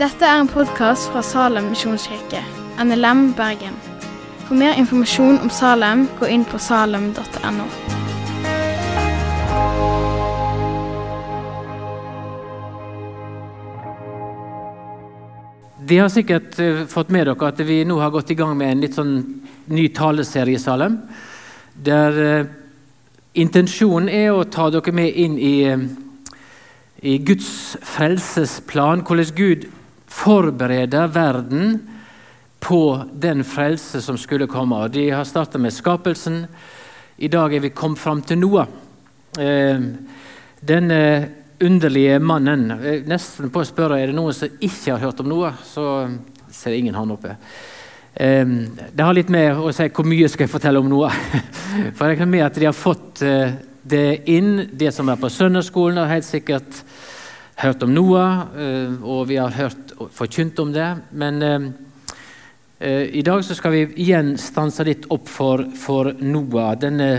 Dette er en podkast fra Salem misjonskirke, NLM Bergen. For mer informasjon om Salem, gå inn på salem.no. De har sikkert eh, fått med dere at vi nå har gått i gang med en litt sånn ny taleserie i Salem. Der eh, intensjonen er å ta dere med inn i, i Guds frelsesplan. Hvordan Gud forbereder verden på den frelse som skulle komme. De har starta med skapelsen. I dag er vi kommet fram til Noah. Denne underlige mannen. Nesten på å spørre er det noen som ikke har hørt om noe, så ser ingen hånd oppe. Det har litt med å si hvor mye skal jeg fortelle om noe. For jeg kan med at de har fått eh, det inn. De som er på søndagsskolen, har helt sikkert hørt om noe, eh, og vi har hørt forkynt om det. Men eh, i dag skal vi igjen stanse litt opp for, for Noah. Denne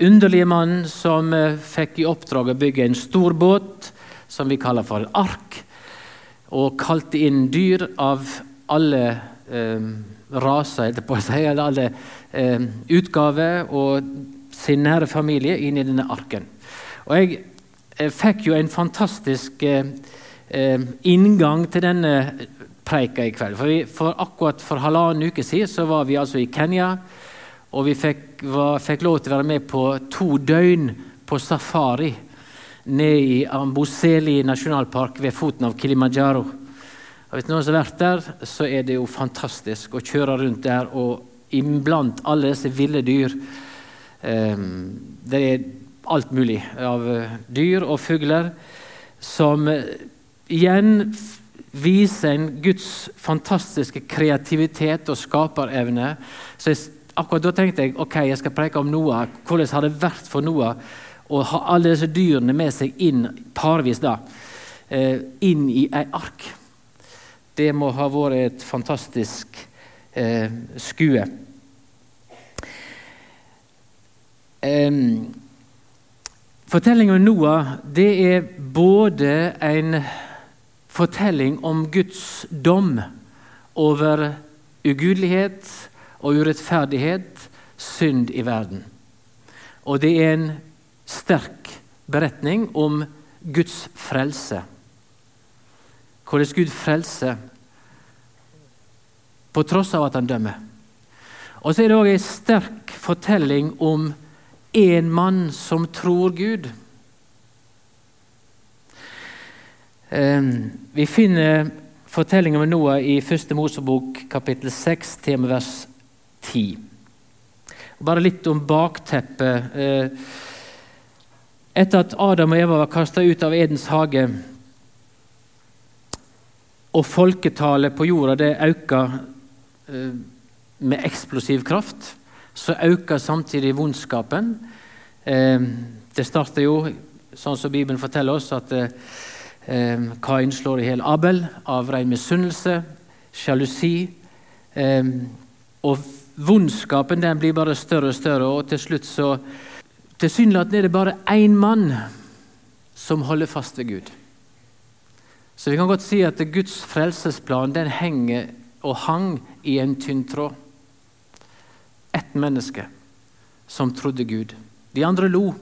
underlige mannen som fikk i oppdrag å bygge en stor båt som vi kaller for en ark, og kalte inn dyr av alle eh, raser, på å si, eller alle eh, utgaver, og sin nære familie inn i denne arken. Og jeg, jeg fikk jo en fantastisk eh, eh, inngang til denne preika i kveld. For, vi, for akkurat for halvannen uke siden så var vi altså i Kenya. Og vi fikk, var, fikk, lov til å være med på to døgn på safari nede i Amboseli nasjonalpark ved foten av Kilimanjaro. Hvis noen som har vært der, så er det jo fantastisk å kjøre rundt der og iblant alle disse ville dyr. Um, det er alt mulig av uh, dyr og fugler som uh, igjen viser en Guds fantastiske kreativitet og skaperevne. Så jeg akkurat da tenkte jeg ok, jeg skal preke om Noah. Hvordan har det vært for Noah å ha alle disse dyrene med seg inn parvis da, eh, inn i ei ark? Det må ha vært et fantastisk eh, skue. Eh, Fortellingen om Noah det er både en fortelling om Guds dom over ugudelighet og urettferdighet, synd i verden. Og det er en sterk beretning om Guds frelse. Hvordan Gud frelser på tross av at han dømmer. Og så er det òg en sterk fortelling om en mann som tror Gud. Vi finner fortellingen om Noah i 1. Mosebok kapittel 6, tema vers 10. Bare litt om bakteppet. Eh, etter at Adam og Eva var kasta ut av Edens hage, og folketallet på jorda det øker med eksplosiv kraft, så øker samtidig vondskapen. Eh, det starter jo, sånn som Bibelen forteller oss, at Kain slår i hjel Abel av ren misunnelse, sjalusi. Og Vondskapen den blir bare større og større, og til slutt så Tilsynelatende er det bare én mann som holder fast ved Gud. Så vi kan godt si at Guds frelsesplan den henger og hang i en tynn tråd. Ett menneske som trodde Gud. De andre lo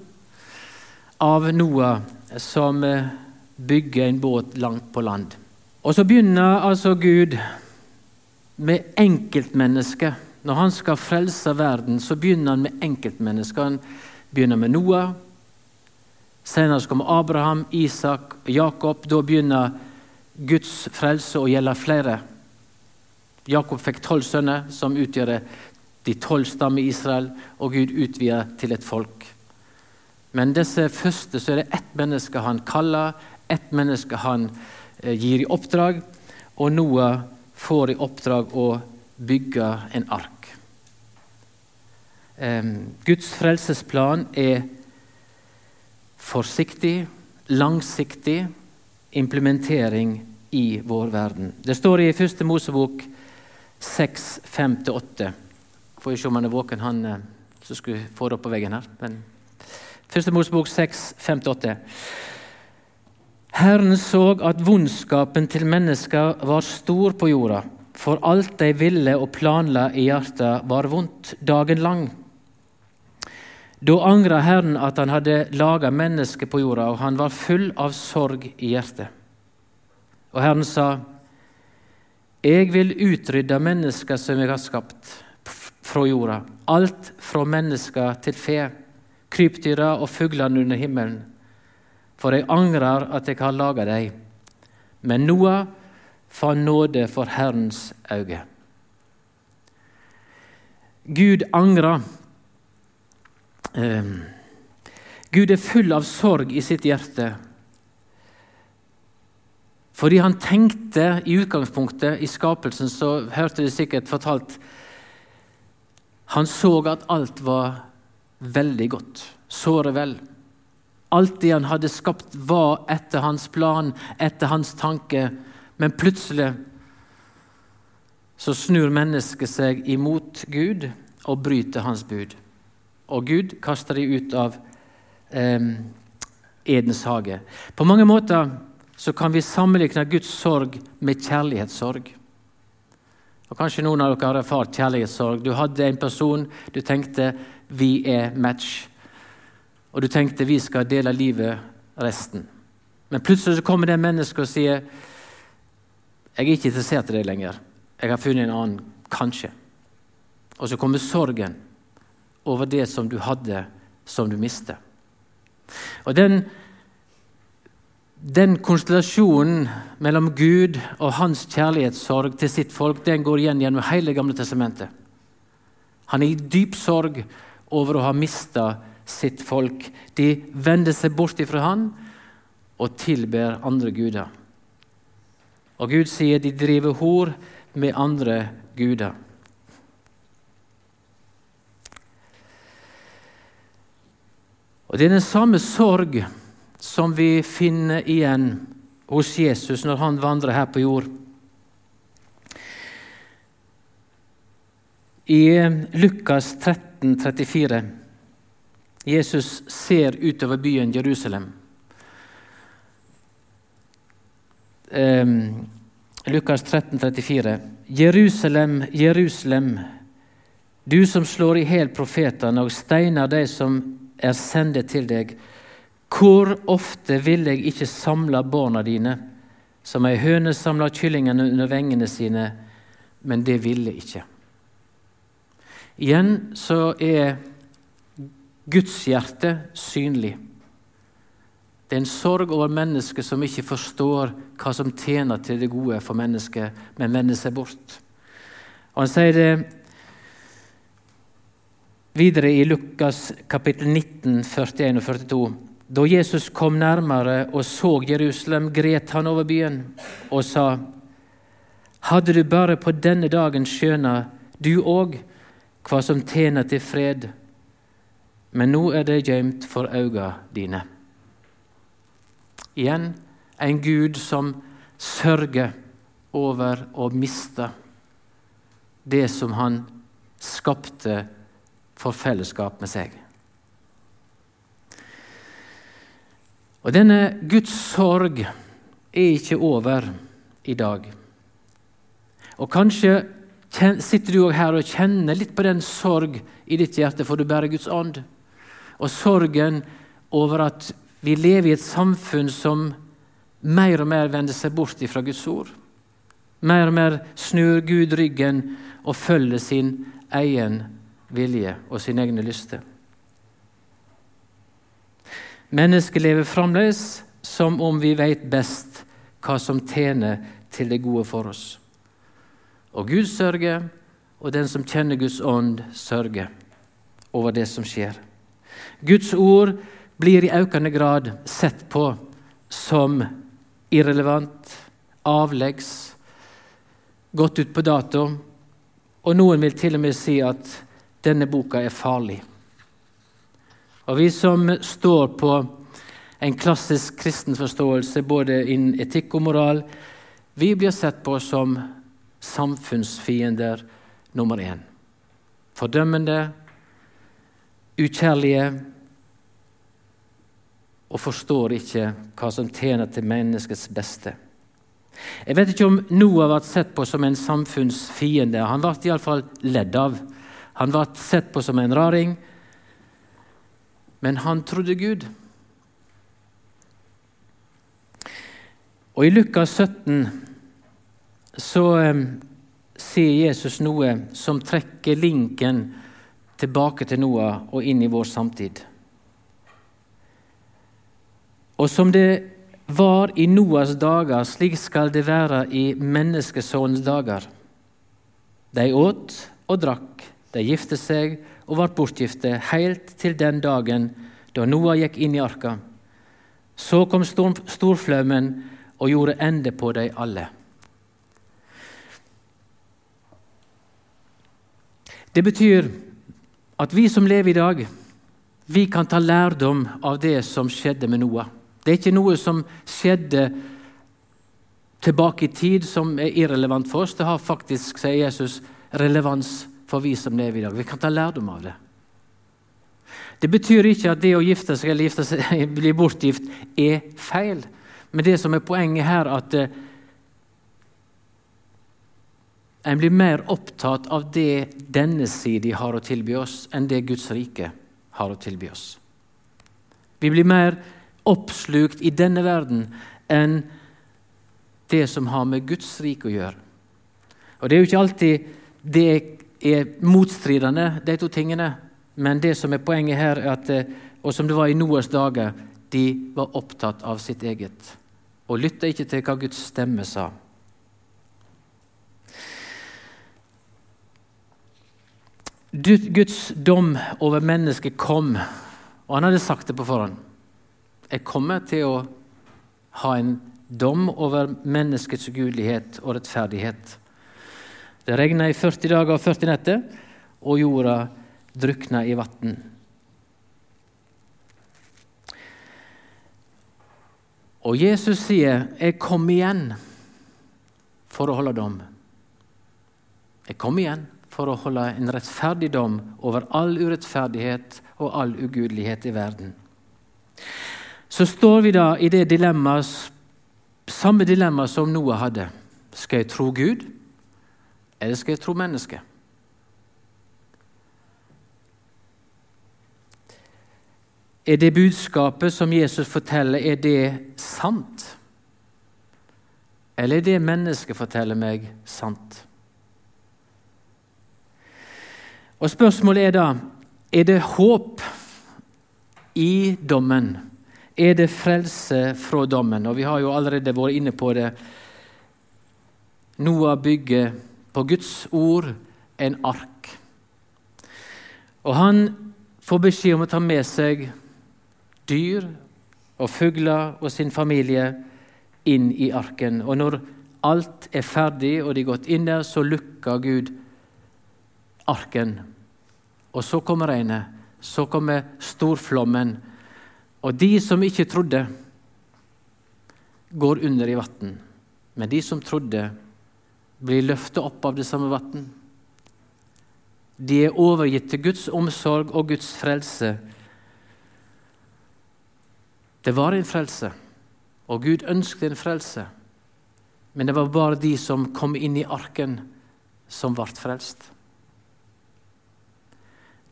av Noah som eh, bygger en båt langt på land. Og så begynner altså Gud med enkeltmennesket når han skal frelse verden, så begynner han med enkeltmennesker. Han begynner med Noah. Senere kommer Abraham, Isak Jakob. Da begynner Guds frelse å gjelde flere. Jakob fikk tolv sønner, som utgjør de tolv stammer i Israel, og Gud utvider til et folk. Men disse første så er det ett menneske han kaller, ett menneske han eh, gir i oppdrag, og Noah får i oppdrag å bygge en ark. Guds frelsesplan er forsiktig, langsiktig implementering i vår verden. Det står i første Mosebok 6, 5-8. Får vi se om han er våken, han eh, som skulle få det opp på veggen her. Men første Mosebok 6, 5-8. Herren så at vondskapen til mennesker var stor på jorda, for alt de ville og planla i hjertet, var vondt dagen lang. Da angra Herren at han hadde laga mennesket på jorda, og han var full av sorg i hjertet. Og Herren sa, Jeg vil utrydde mennesker som jeg har skapt fra jorda, alt fra mennesker til fe, krypdyra og fuglene under himmelen for jeg angrer at jeg har laga deg. Men Noah fant nåde for Herrens øyne. Gud angrer. Um, Gud er full av sorg i sitt hjerte. Fordi han tenkte i utgangspunktet, i skapelsen, så hørte de sikkert fortalt Han så at alt var veldig godt. Såre vel. Alt det han hadde skapt, var etter hans plan, etter hans tanke. Men plutselig så snur mennesket seg imot Gud og bryter hans bud. Og Gud kaster de ut av eh, Edens hage. På mange måter så kan vi sammenligne Guds sorg med kjærlighetssorg. Og Kanskje noen av dere har erfart kjærlighetssorg. Du hadde en person du tenkte 'vi er match' og du tenkte vi skal dele livet resten. Men plutselig så kommer det mennesket og sier jeg er ikke interessert i deg lenger. Jeg har funnet en annen, kanskje. Og så kommer sorgen over det som du hadde, som du mistet. Og den, den konstellasjonen mellom Gud og hans kjærlighetssorg til sitt folk den går igjen gjennom hele Gamle testamentet. Han er i dyp sorg over å ha mista sitt folk. De vender seg bort ifra han og tilber andre guder. Og Gud sier de driver hor med andre guder. Og Det er den samme sorg som vi finner igjen hos Jesus når han vandrer her på jord. I Lukas 13, 34 Jesus ser utover byen Jerusalem. Um, Lukas 13, 34. Jerusalem, Jerusalem, du som slår i hjel profetene og steiner de som er sendt til deg. Hvor ofte vil jeg ikke samle barna dine, som ei høne samler kyllingene under vengene sine, men det ville ikke. Igjen så er Guds hjerte synlig. Det er en sorg over mennesket som ikke forstår hva som tjener til det gode for mennesket, men vender seg bort. Og Han sier det videre i Lukas kapittel 19, 41 og 42. Da Jesus kom nærmere og så Jerusalem, gret han over byen og sa:" Hadde du bare på denne dagen skjøna, du òg, hva som tjener til fred men nå er det gjemt for øynene dine. Igjen en Gud som sørger over å miste det som han skapte for fellesskap med seg. Og denne Guds sorg er ikke over i dag. Og kanskje sitter du her og kjenner litt på den sorg i ditt hjerte, for du bærer Guds ånd og sorgen over at vi lever i et samfunn som mer og mer vender seg bort fra Guds ord. Mer og mer snur Gud ryggen og følger sin egen vilje og sine egne lyster. Mennesket lever fremdeles som om vi vet best hva som tjener til det gode for oss. Og Gud sørger, og den som kjenner Guds ånd, sørger over det som skjer. Guds ord blir i økende grad sett på som irrelevant, avleggs, gått ut på dato. Og noen vil til og med si at denne boka er farlig. Og vi som står på en klassisk kristen forståelse både innen etikk og moral, vi blir sett på som samfunnsfiender nummer én. Fordømmende, ukjærlige, og forstår ikke hva som tjener til menneskets beste. Jeg vet ikke om Noah ble sett på som en samfunnsfiende. Han ble iallfall ledd av. Han ble sett på som en raring, men han trodde Gud. Og I Lukas 17 så um, sier Jesus noe som trekker linken tilbake til Noah og inn i vår samtid. Og som det var i Noas dager, slik skal det være i menneskesønnens dager. De åt og drakk, de gifte seg og ble bortgifte, helt til den dagen da Noah gikk inn i arka. Så kom storflommen og gjorde ende på dem alle. Det betyr at vi som lever i dag, vi kan ta lærdom av det som skjedde med Noah. Det er ikke noe som skjedde tilbake i tid som er irrelevant for oss. Det har faktisk, sier Jesus, relevans for vi som lever i dag. Vi kan ta lærdom av det. Det betyr ikke at det å gifte seg eller gifte seg, bli bortgift er feil. Men det som er poenget her, at eh, en blir mer opptatt av det denne side har å tilby oss, enn det Guds rike har å tilby oss. Vi blir mer oppslukt i denne verden enn det som har med Guds rike å gjøre. Og Det er jo ikke alltid det er motstridende, de to tingene. Men det som er poenget her, er at, eh, og som det var i Noas dager, de var opptatt av sitt eget og lytta ikke til hva Guds stemme sa. Guds dom over mennesket kom, og han hadde sagt det på forhånd. Jeg kommer til å ha en dom over menneskets ugudelighet og rettferdighet. Det regna i 40 dager og 40 netter, og jorda drukna i vann. Og Jesus sier, 'Jeg kom igjen for å holde dom'. Jeg kom igjen for å holde en rettferdig dom over all urettferdighet og all ugudelighet i verden. Så står vi da i det dilemmas, samme dilemma som Noah hadde. Skal jeg tro Gud, eller skal jeg tro mennesket? Er det budskapet som Jesus forteller, er det sant? Eller er det mennesket forteller meg, sant? Og Spørsmålet er da er det håp i dommen. Er det frelse fra dommen? Og Vi har jo allerede vært inne på det. Noah bygger på Guds ord en ark. Og han får beskjed om å ta med seg dyr og fugler og sin familie inn i arken. Og når alt er ferdig og de er gått inn der, så lukker Gud arken. Og så kommer regnet. Så kommer storflommen. Og de som ikke trodde, går under i vann. Men de som trodde, blir løftet opp av det samme vann. De er overgitt til Guds omsorg og Guds frelse det var en frelse, og Gud ønsket en frelse. Men det var bare de som kom inn i arken, som ble frelst.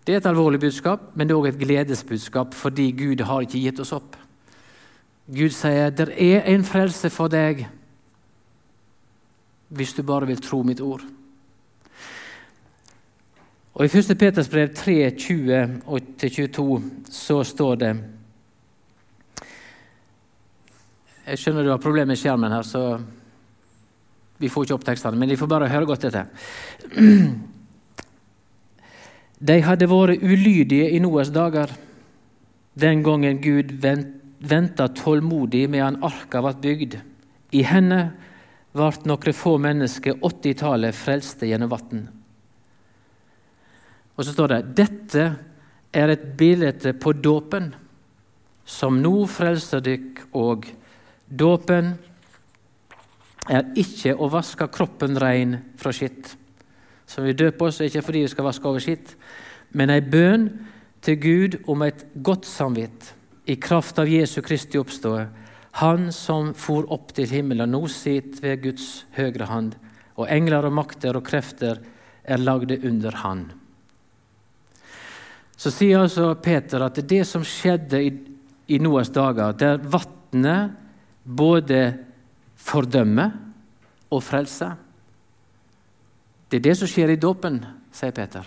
Det er et alvorlig budskap, men det er òg et gledesbudskap, fordi Gud har ikke gitt oss opp. Gud sier det er en frelse for deg hvis du bare vil tro mitt ord. Og I 1. Peters brev 3, 20-22 så står det Jeg skjønner du har problemer med skjermen her, så vi får ikke opp tekstene. Men de får bare høre godt etter. De hadde vært ulydige i Noas dager, den gangen Gud venta tålmodig medan arka ble bygd. I henne ble noen få mennesker, 80-tallet, frelste gjennom vann. Og så står det dette er et bilde på dåpen, som nå frelser dykk og Dåpen er ikke å vaske kroppen ren fra skitt. Som vi døper oss, er ikke fordi vi skal vaske over skitt, men ei bønn til Gud om et godt samvitt. i kraft av Jesu Kristi oppståe, han som for opp til himmelen, nå sitter ved Guds høyre hand, og engler og makter og krefter er lagde under han. Så sier altså Peter at det som skjedde i, i Noas dager, der vannet både fordømmer og frelser Det er det som skjer i dåpen, sier Peter.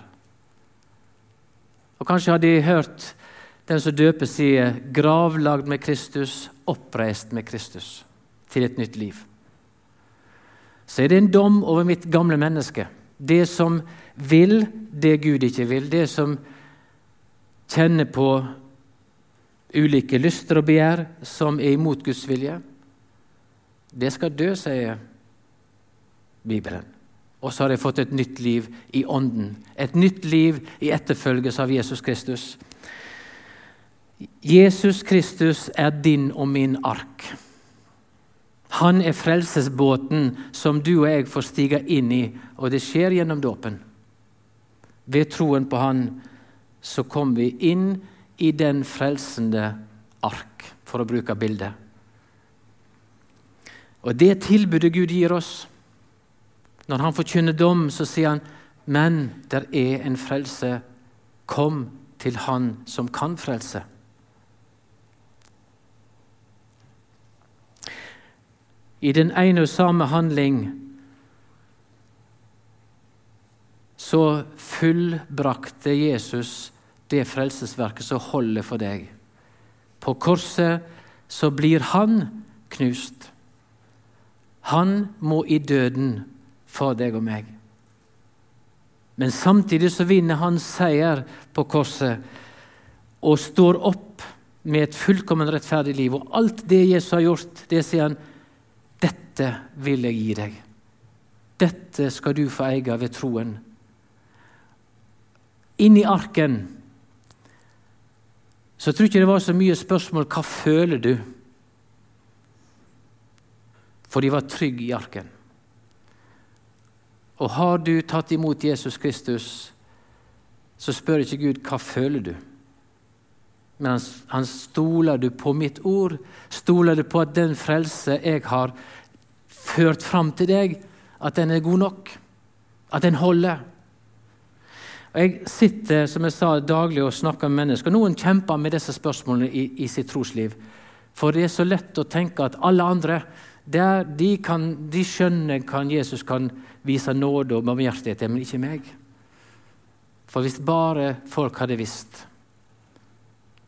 Og Kanskje har de hørt den som døper, sier 'gravlagd med Kristus, oppreist med Kristus', til et nytt liv. Så er det en dom over mitt gamle menneske. Det som vil det Gud ikke vil. Det som kjenner på ulike lyster og begjær som er imot Guds vilje. Det skal dø, sier Bibelen. Og så har jeg fått et nytt liv i Ånden. Et nytt liv i etterfølgelse av Jesus Kristus. Jesus Kristus er din og min ark. Han er frelsesbåten som du og jeg får stige inn i, og det skjer gjennom dåpen. Ved troen på Han så kommer vi inn i den frelsende ark, for å bruke bildet. Og det tilbudet Gud gir oss Når han forkynner dom, så sier han men der er en frelse. Kom til Han som kan frelse. I den ene og samme handling så fullbrakte Jesus det frelsesverket som holder for deg. På korset så blir han knust. Han må i døden for deg og meg. Men samtidig så vinner han seier på korset og står opp med et fullkommen rettferdig liv. Og alt det Jesus har gjort, det sier han dette vil jeg gi deg. Dette skal du få eie ved troen. Inni arken så tror jeg ikke det var så mye spørsmål hva føler du For de var trygge i arken. Og har du tatt imot Jesus Kristus, så spør ikke Gud hva føler du men han, han stoler du på mitt ord? Stoler du på at den frelse jeg har ført fram til deg, at den er god nok? At den holder? Og Jeg sitter som jeg sa, daglig og snakker med mennesker. Noen kjemper med disse spørsmålene i, i sitt trosliv. For det er så lett å tenke at alle andre der, de, kan, de skjønner kan Jesus kan vise nåde og barmhjertighet, men ikke meg. For hvis bare folk hadde visst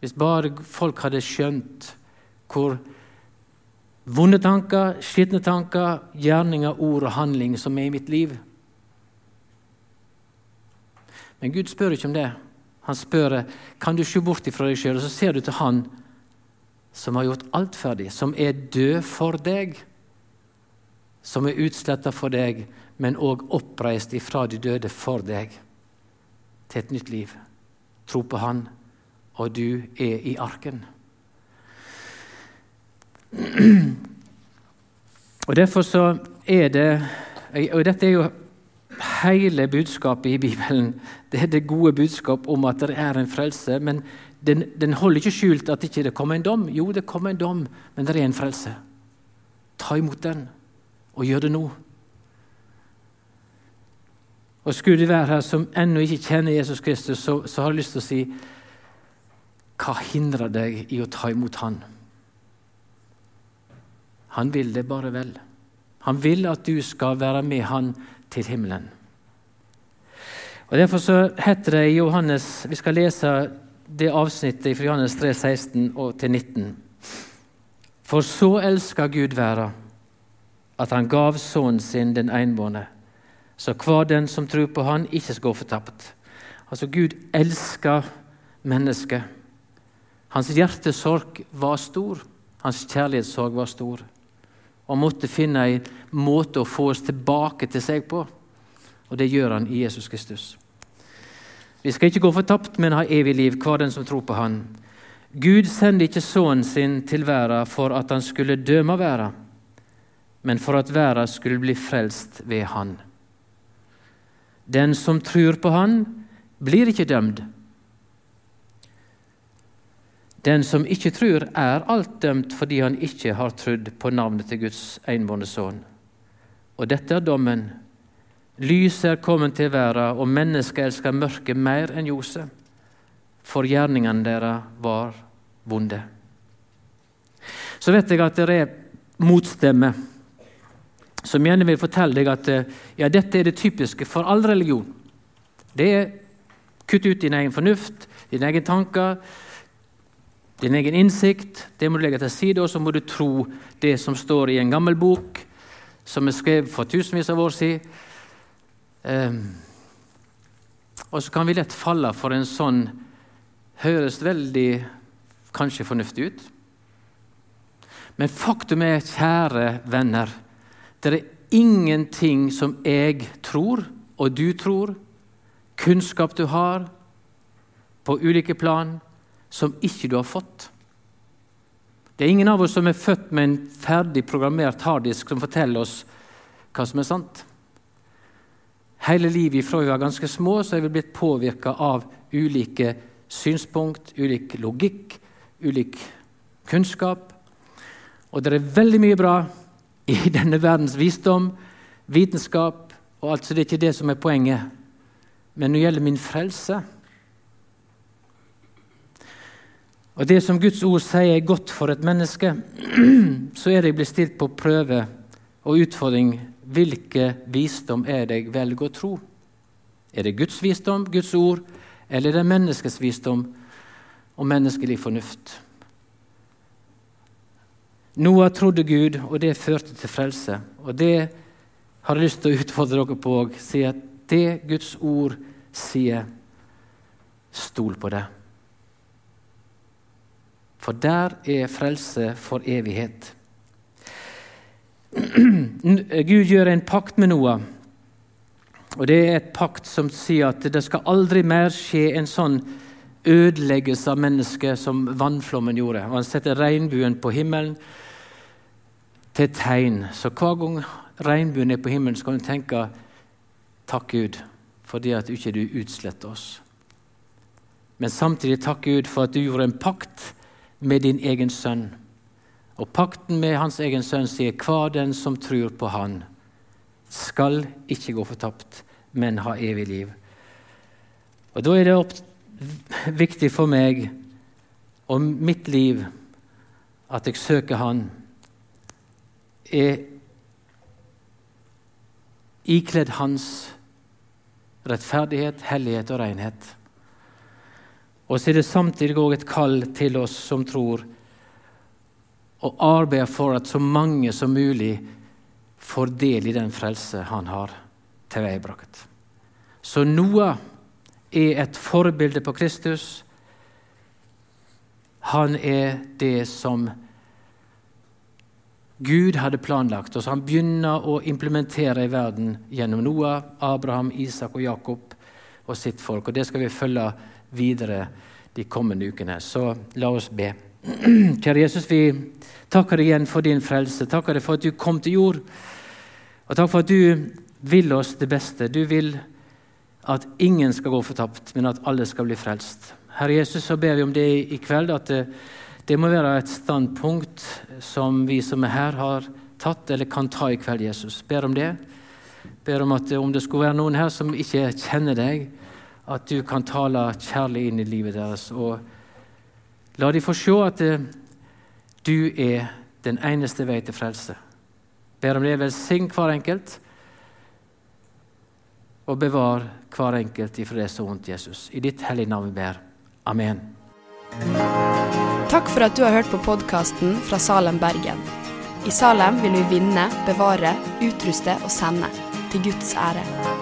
hvis bare folk hadde skjønt hvor vonde tanker, skitne tanker, gjerninger, ord og handling som er i mitt liv. Men Gud spør ikke om det. Han spør kan du se bort ifra deg sjøl, og så ser du til Han som har gjort alt ferdig, som er død for deg, som er utsletta for deg, men òg oppreist ifra de døde for deg, til et nytt liv. Tro på Han og du er i arken. Og Derfor så er det Og dette er jo hele budskapet i Bibelen. Det er det gode budskap om at det er en frelse. Men den, den holder ikke skjult at ikke det ikke kommer en dom. Jo, det kommer en dom, men det er en frelse. Ta imot den, og gjør det nå. Og Skulle du være her som ennå ikke kjenner Jesus Kristus, så, så har jeg lyst til å si hva hindrer deg i å ta imot Han? Han vil det bare vel. Han vil at du skal være med Han til himmelen. Og Derfor så heter det i Johannes Vi skal lese det avsnittet fra Johannes 3, 16 og til 19. For så elska Gud verda, at han gav sønnen sin den enbårne, så hver den som tror på Han, ikke skal gå fortapt. Altså, Gud elsker mennesket. Hans hjertesorg var stor. Hans kjærlighetssorg var stor. Og måtte finne en måte å få oss tilbake til seg på. Og det gjør han i Jesus Kristus. Vi skal ikke gå fortapt, men ha evig liv, hver den som tror på Han. Gud sendte ikke sønnen sin til verden for at han skulle døme verden, men for at verden skulle bli frelst ved Han. Den som tror på Han, blir ikke dømt Den som ikke tror, er alt dømt fordi han ikke har trodd på navnet til Guds enbårne sønn. Og dette er dommen. Lyset er kommet til verden, og mennesket elsker mørket mer enn ljoset, for gjerningene deres var vonde. Så vet jeg at det er motstemmer som gjerne vil fortelle deg at ja, dette er det typiske for all religion. Det er kutt ut din egen fornuft, dine egne tanker, din egen innsikt. Det må du legge til side, og så må du tro det som står i en gammel bok som er skrevet for tusenvis av år siden. Um, og så kan vi lett falle for en sånn Høres veldig kanskje fornuftig ut. Men faktum er, kjære venner, det er ingenting som jeg tror, og du tror, kunnskap du har, på ulike plan, som ikke du har fått. Det er ingen av oss som er født med en ferdig programmert harddisk som forteller oss hva som er sant. Hele livet fra vi var ganske små, så er vi blitt påvirka av ulike synspunkt, ulik logikk, ulik kunnskap. Og det er veldig mye bra i denne verdens visdom, vitenskap og alt, så det er ikke det som er poenget. Men når det gjelder min frelse Og det som Guds ord sier er godt for et menneske, så er det jeg blir stilt på prøve og utfordring hvilke visdom er det jeg velger å tro? Er det Guds visdom, Guds ord, eller er det menneskets visdom og menneskelig fornuft? Noah trodde Gud, og det førte til frelse. Og det har jeg lyst til å utfordre dere på òg. Si at det Guds ord sier, stol på det. For der er frelse for evighet. Gud gjør en pakt med Noah. Og Det er et pakt som sier at det skal aldri mer skje en sånn ødeleggelse av mennesket som vannflommen gjorde. Og Han setter regnbuen på himmelen til tegn. Så hver gang regnbuen er på himmelen, så kan du tenke takk Gud fordi at ikke du utsletter oss. Men samtidig takk Gud for at du gjorde en pakt med din egen sønn. Og pakten med hans egen sønn sier hver den som tror på han, skal ikke gå fortapt, men ha evig liv. Og Da er det opp, viktig for meg og mitt liv at jeg søker Han er ikledd hans rettferdighet, hellighet og renhet. Og så er det samtidig òg et kall til oss som tror, å arbeide for at så mange som mulig får del i den frelse han har tilveiebrakt. Så Noah er et forbilde på Kristus. Han er det som Gud hadde planlagt. Og så han begynner å implementere i verden gjennom Noah, Abraham, Isak og Jakob og sitt folk. Og Det skal vi følge videre de kommende ukene. Så la oss be. Kjære Jesus, vi takker deg igjen for din frelse. Takker deg for at du kom til jord. Og takk for at du vil oss det beste. Du vil at ingen skal gå fortapt, men at alle skal bli frelst. Herre Jesus, så ber vi om det i kveld. at det det må være et standpunkt som vi som er her, har tatt eller kan ta i kveld, Jesus. Ber om det. Ber om at om det skulle være noen her som ikke kjenner deg, at du kan tale kjærlig inn i livet deres. Og la dem få se at eh, du er den eneste vei til frelse. Ber om det. Velsign hver enkelt, og bevar hver enkelt ifra det så vondt, Jesus. I ditt hellige navn vi ber. Amen. Takk for at du har hørt på podkasten fra Salem, Bergen. I Salem vil vi vinne, bevare, utruste og sende, til Guds ære.